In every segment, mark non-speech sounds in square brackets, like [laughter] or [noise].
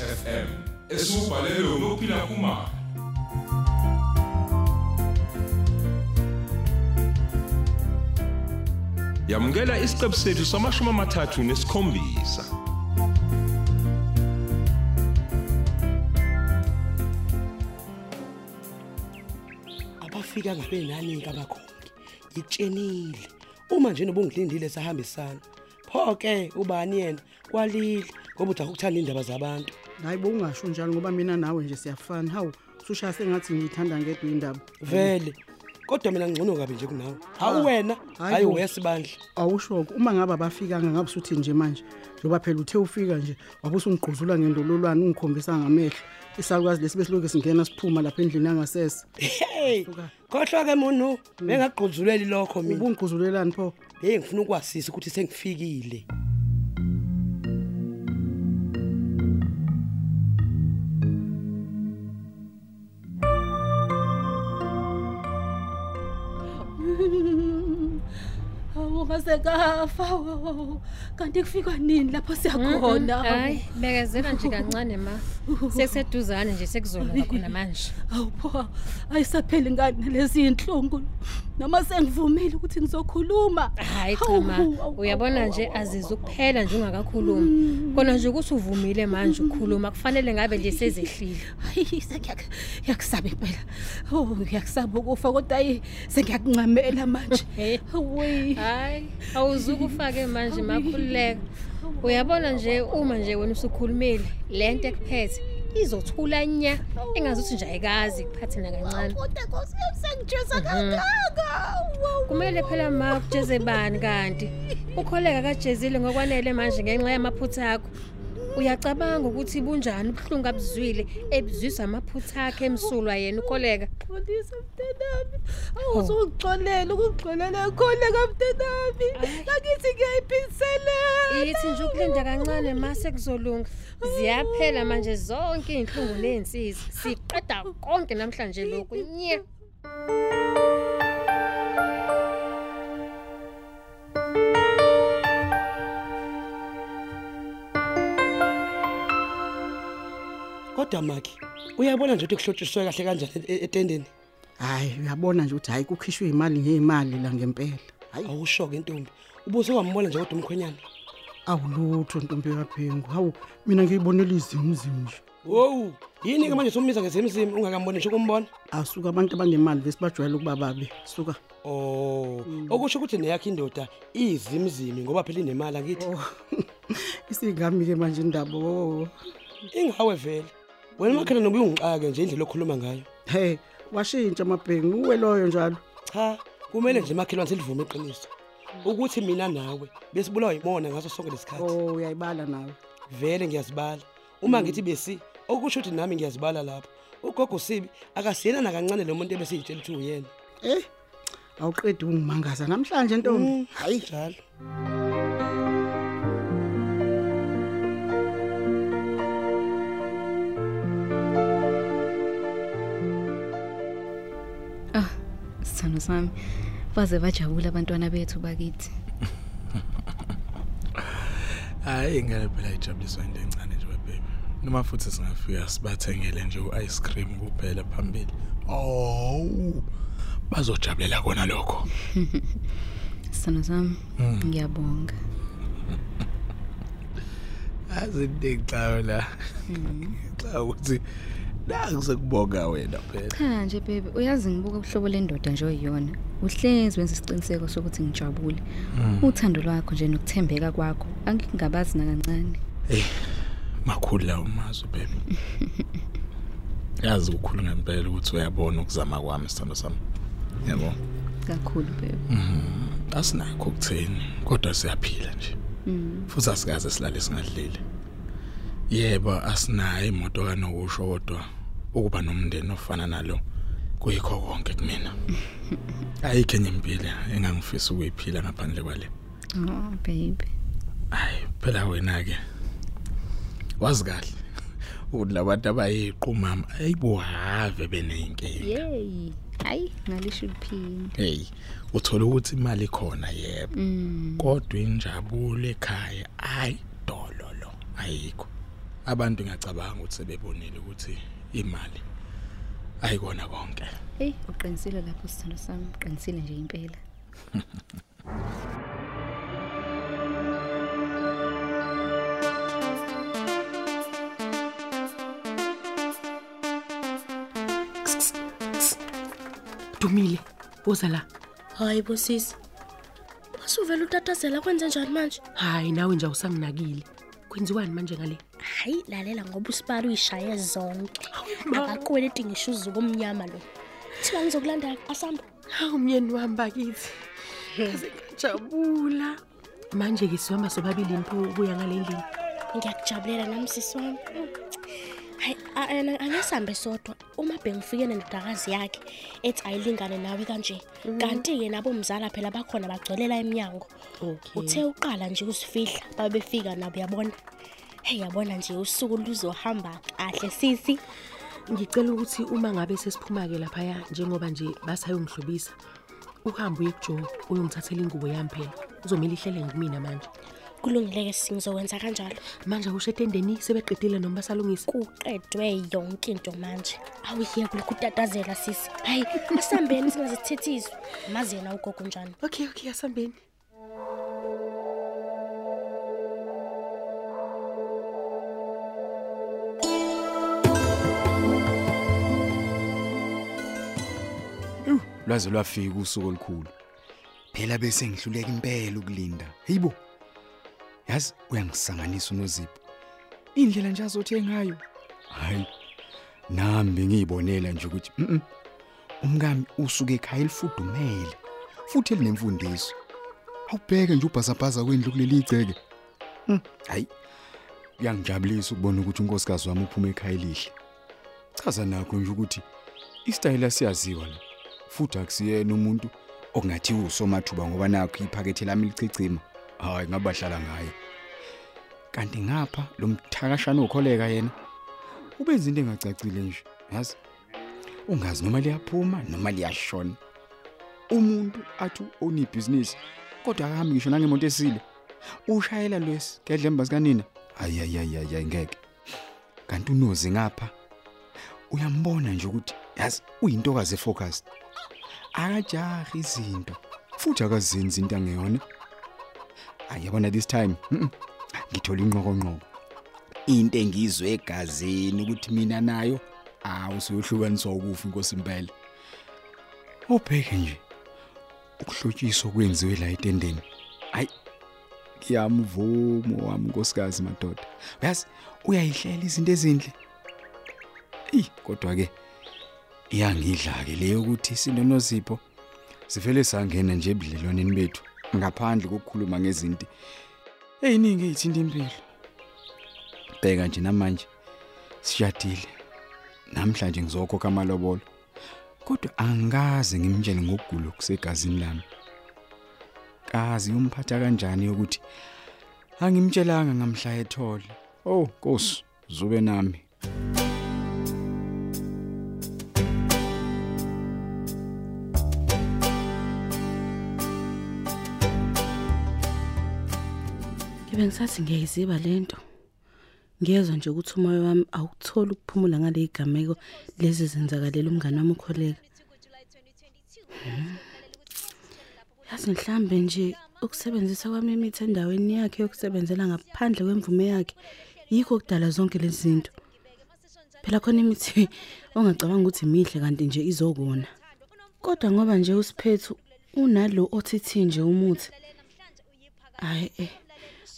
FM esubhalelwe ngophila kumama yamukela isiqebu sethu samashumi amathathu nesikhombisa abafika ngabenani kabakhongi ngikutshenile uma nje nobungilindile sahambisana. Pho ke ubani yena? Kwalile ngoba uthi akuthanda indaba zabantu. Hayi bokungasho njalo ngoba mina nawe nje siyafana. Hawu sushaya sengathi ngiyithanda ngedwa indaba. Vele. Kodwa mina ngcono kabi nje kunawe. Ah, hawu wena. hayi hayi bo. wesibandla awushoko uma ngabe abafikanga ngabe usuthi nje manje njoba phela uthe ufika nje wabe usungigquzula ngendololwane ungikhombisa ngamehlo. Isalukazi lesi besilokhu singena siphuma lapha endlini yangasese. Hey khohlwa ke munu bengagquzuleli lokho mina. Ubungigquzulelani pho? Hey ngifuna ukwasisa ukuthi sengifikile. Hawu ngase kafa. Kanti kufika nini lapho siyakhona? hayi bekezela nje kancane ma sekuseduzane nje sekuzoloba khona manje Hawu pho ayisapheli ngani lezi inhlungu. Noma sengivumile ukuthi ngizokhuluma. hayi cha Hawu, ma hawu, uyabona hawu, nje hawu, aziza ukuphela nje ungakakhulumi kona nje ukuthi uvumile manje ukukhuluma kufanele ngabe nje sezehlile Hayi sengiyakusaba impela. Oh ngiyakusaba ukufa kodwa ayi sengiyakuncamela manje. [laughs] Hey. Hawi. hayi awuzuke ufake manje makhululeka. Uyabona nje uma nje wena usukhulumile lento ekuphethe izothula nya engazuthi nje ayikazi kuphathe nakancane Kodwa Nkosi yami sengijeza kangaka. Wow. kumele phela ma kujeze bani kanti? Ukholeka kajezile ngokwanele manje ngenxa yamaphutha akho. Uyacabanga ukuthi bunjani ubuhlungu abuzwile ebuzwisa amaphutha akhe emsulwa yena ukholeka Xolisa mntanami. Awuzungixolela ukugxolela khona kamntanami. Ngakithi ngiyayiphinselela. ithi nje ukulinda kancane mase kuzolunga ziyaphela manje zonke iy'nhlungu ney'nsizi siqeda konke namhlanje lokhu. Nye kodwa maki uyabona nje ukuthi kuhlotshiswe kahle kanjani e- e- etendeni? Hayi uyabona nje ukuthi hayi kukhishwe imali ngezimali la ngempela. Hayi. Awushoke intombi ubuze kwambona nje kodwa umkhwenyana. Awulutho ntombi kaphengu hawu mina ngiyibonela izimzimu nje. Wowu, yini ke manje sommisa ngezimzimi ungakamboni nje ukumbona? asuka abantu abanemali besibajwayele ukuba babe. Suka. Oh, okusho ukuthi neyakhe indoda izimzimi ngoba phela inemali akithi. [laughs] isingami ke manje indaba oh. Ingawe vele. Wena makhela nobuye ungiqake nje indlela okhuluma ngayo. hey washintsha amabhengu uwe loyo njalo Cha, kumele nje makhelwane selivume iqiniso. Ukuthi mina nawe besibulawa imona ngaso sonke lesikhathi. oh uyayibala nawe Vele ngiyazibala. Uma ngithi besi, okusho ukuthi nami ngiyazibala lapho. Ugogo Sibi akasiyena nakancane lo muntu ebesiyitshela ukuthi uyena. eh awuqedi ungimangaza namhlanje ntombi Hayi njalo. Sithando sami? Baze bajabula abantwana bethu bakithi. Hayi ngeke phela ijabuliswa into encane nje webhebe noma futhi singafika sibathengele nje u-ice cream kuphela phambili. Oh bazojabulela kona lokho. [laughs] Sithando sami ngiyabonga. Azi ndixayo la. Xa ukuthi nakusekubonga wena phela. Cha nje baby uyazi ngibuka uhlobo lendoda nje oyiyona. Uhlezi wenza isiqiniseko sokuthi ngijabule. Uthando lwakho nje nokuthembeka kwakho angikungabazi nakancane. Hey makhulu lawo mazwi baby. [laughs] Yazi ukukhulu ngempela ukuthi uyabona ukuzama kwami sithando sami. Yabo? Kakhulu baby. Asinakho ukutheni kodwa siyaphila nje. Futhi asikaze silale singadlile. Yebo asinayo imoto kanokusho kodwa. Ukuba nomndeni ofana nalo kuyikho konke kumina. Ayikho enye impilo engangifisa ukuyiphila ngaphandle kwale. Oh baby. Hayi phela wena ke wazi kahle. Ukuthi labantu abayiqumama ayibuhave beneyinkinga Yey, hayi ngalisho liphini. hey uthola ukuthi imali khona yebo. Kodwa injabulo ekhaya ayi dololo ayikho. Abantu ngiyacabanga ukuthi sebebonile ukuthi imali ayikona konke Hey, uqinisile lapho sithando sami, uqinisile nje impela. Dumile, woza la. Hayi bosisi. Masuvela utatazela kwenze njani manje? Hayi nawe nje awusanginakile. Kwenziwani manje ngale? Hayi lalela ngoba usipala uyishaye zonke. [laughs] Akakweleti ngisho uzuku omnyama lo. Thiwa ngizokulanda asamba. Hawu myeni wami bakithi. Kaze ngajabula. Manje ke sihamba sobabili impho ubuya ngale ndlela. Ngiyakujabulela nami sisi wami. Hayi a- a- angasambe sodwa uma bengifike nendodakazi yakhe ethi ayilingane nawe kanje. Kanti ke nabo umzala phela bakhona bagcwelela eminyango. Okay. Uthe uqala nje usifihla babefika nabo yabona. Hey yabona nje usuku luzohamba kahle sisi. Ngicela ukuthi uma ngabe sesiphuma ke lapha njengoba nje basayongihlobisa. Uhambe uye kuJoe uyongithathela ingubo yami phela. Uzomela ihlele ngimina manje. Kulungile ke singizokwenza kanjalo. Manje usho etendeni sebeqedile noma basalungisa. kuqedwe yonke into manje awuyiye kulokhu utatazela sisi hayi asambeni singazithethizwe mazi yena ugogo njani Okay, okay, asambeni. Lwaze lwafika usuku olukhulu. Phela bese ngihluleka impela ukulinda. Heyibo yazi uyangisanganisa unozipho. Indlela nje azothe ngayo. Hayi nami bengiyibonela nje ukuthi mhm umkami usuke ekhaya elifudumele futhi elinemfundiso. Awubheke nje ubhasabhaza kwendlu kuleli igceke Hmm, hayi kuyangijabulisa ukubona ukuthi unkosikazi wami uphuma ekhaya elihle. Chaza nakho nje ukuthi istyle siyaziwa la. Futhi akusiyena umuntu okungathi usomathuba ngoba nakho iphakethe lami licicima. Hayi ngabahlala ngaye. Kanti ngapha lo mthakashana okholeka yena ubenza into engacacile nje yazi? Ungazi noma liyaphuma noma liyashona. Umuntu athi oni business kodwa akahambi ngisho nangemoto esile ushayela lwesi ngedlemba sikanina ayiyayiyayi ngeke. Kanti unozi ngapha uyambona nje ukuthi yazi uyintokazi efocused. Akajahi izinto futhi akazenzi into angeyona. Ayabona this time. Mm, ngithola inqokonqoko into engizwe egazini ukuthi mina nayo awusoyehlukaniswa ukufa inkosi impela ubheke nje ukuhlotshiswa kwenziwe la etendeni. Hayi ngiyamvumo wami nkosikazi madoda. Uyazi uyayihlela izinto ezinhle. Ey kodwa ke iyangidla ke leyo ukuthi sinonozipho sivele sangena nje ebudlelwaneni bethu ngaphandle kokukhuluma ngezinto eziningi ezithinta impilo. Bheka nje namanje sishadile. Namhlanje ngizokhokha amalobolo kodwa angikaze ngimtshele ngokugula kusegazini lami. Kazi umphatha kanjani ukuthi angimtshelanga ngamhla ethole? Oh nkosi zube nami. Ngibe ngisathi ngiyayiziba lento. Ngiyezwa nje ukuthi umoya wami awukutholi ukuphumula ngale igameko lezi zenzakalela umngane wami ukholeka. Hmm. Yazi mhlambe nje ukusebenzisa kwami imithi endaweni yakhe yokusebenzela ngaphandle kwemvume yakhe yikho kudala zonke lezi zinto. Phela khona imithi ongacabanga ukuthi imihle kanti nje izokona. Kodwa ngoba nje usiphethu unalo othithi nje umuthi. Hayi eh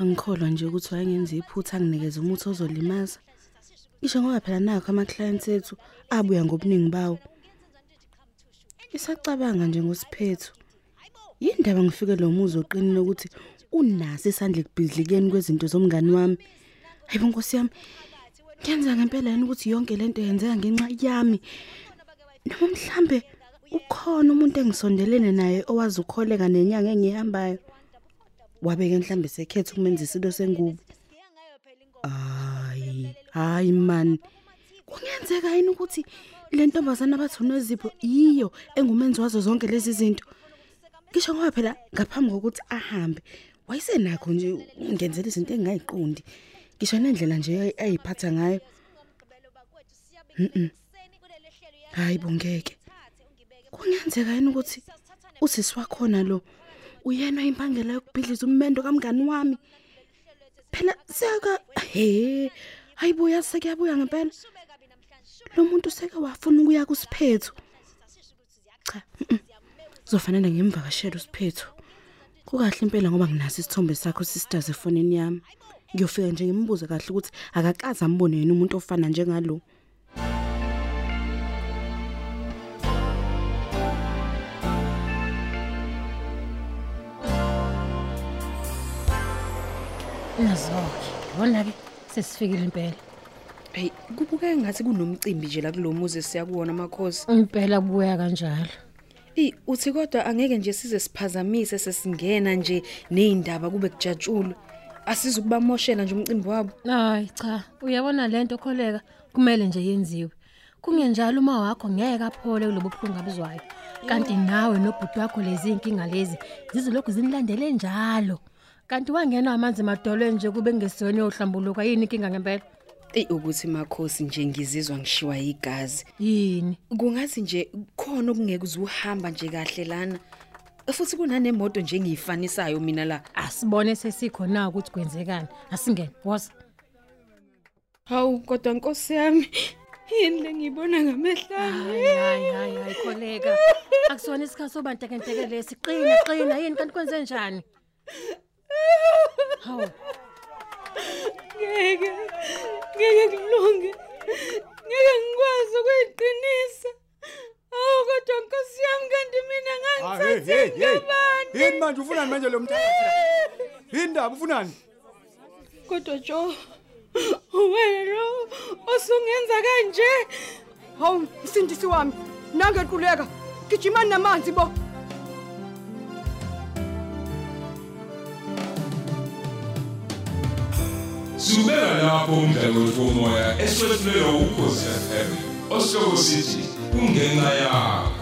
angikholwa nje ukuthi wayengenza iphutha anginikeze umuthi ozolimaza. Ngisho ngoba phela nakho ama clients ethu abuya ngobuningi bawo. Isacabanga nje ngosiphethu. Yindaba ngifike lo muzi oqinile ukuthi unaso isandla ekubhidlikeni kwezinto zomngani wami. Hayibo Nkosi yami. Ngenza ngempela yini ukuthi yonke lento yenzeka ngenxa yami? Noma mhlambe ukhona umuntu engisondelene naye owazi ukholeka nenyanga engihambayo. Wabeke mhlambe sekhetha ukumenza isilo sengubo. Hayi, hayi man. Kungenzeka yini ukuthi le ntombazana abathi unozipho yiyo engumenzi wazo zonke lezi zinto? Ngisho ngoba phela ngaphambi kokuthi ahambe wayesenakho nje ungenzela izinto engayiqondi. Ngisho nendlela nje ayiphatha ngayo. Hayi bongeke kungenzeka yini ukuthi usisi wakhona lo? Uyena impangela yokubhidliza ummendo kamngani wami. Phela seka he hayibuya sekuyabuya ngempela. Lo muntu seke wafuna ukuya kusiphethu cha mm-mm. kuzofanele ngimvakashele usiphethu kukahle impela ngoba nginaso isithombe sakho sisters efonini yami. Ngiyofika nje ngimbuze kahle ukuthi akakaza ambone yena umuntu ofana njengalo. Nazoke. Yona ke sesifikile impela. Hey, kubuke ngathi kunomcimbi nje la kulomuzi siyakuwona amakhosi. Impela kubuya kanjalo. I uthi kodwa angeke nje size siphazamise sesingena nje nezindaba kube kujatshulwe. Asizukubamoshela nje umcimbi wabo. Hayi cha, uyabona lento kholeka kumele nje yenziwe. Kungenjalo uma wakho ngeke aphole kulobo buhlungu abuzwayo. Kanti nawe nobhuti wakho lezi inkinga lezi zizolokhu zinilandele njalo. Kanti wangena amanzi madolweni nje kube ngesiyona yohlambuluka yini inkinga ngempela? Ey ukuthi makhosi nje ngizizwa ngishiwa igazi. Yini? Kungathi nje khona okungeke uzuhamba nje kahle lana. Futhi kunanemoto nje engiyifanisayo mina la. Asibone sesikhona ukuthi kwenzekani. Asingene, woza. Hawu kodwa Nkosi yami yini lengibona ngamehla. Hayi hayi hayi hayi kholeka. Akusona isikhathi sobantekenteke lesi. Qina qina yini kanti kwenze njani? Hawu. Ngeke ngeke kulunge. Ngeke ngikwazi ukuyiqinisa. Awu kodwa Nkosi yami kanti mina ngangithathe ngabani? Yini manje ufunani manje lo mthatha? Yini ndaba ufunani? Kodwa Jo wena lo osungenza kanje. Hawu msindisi wami nangequleka gijimani namanzi bo Subeka lapho umdlalo womoya eswetshulelwa ukhozi FM. Osihloko sithi kungenxa yakho.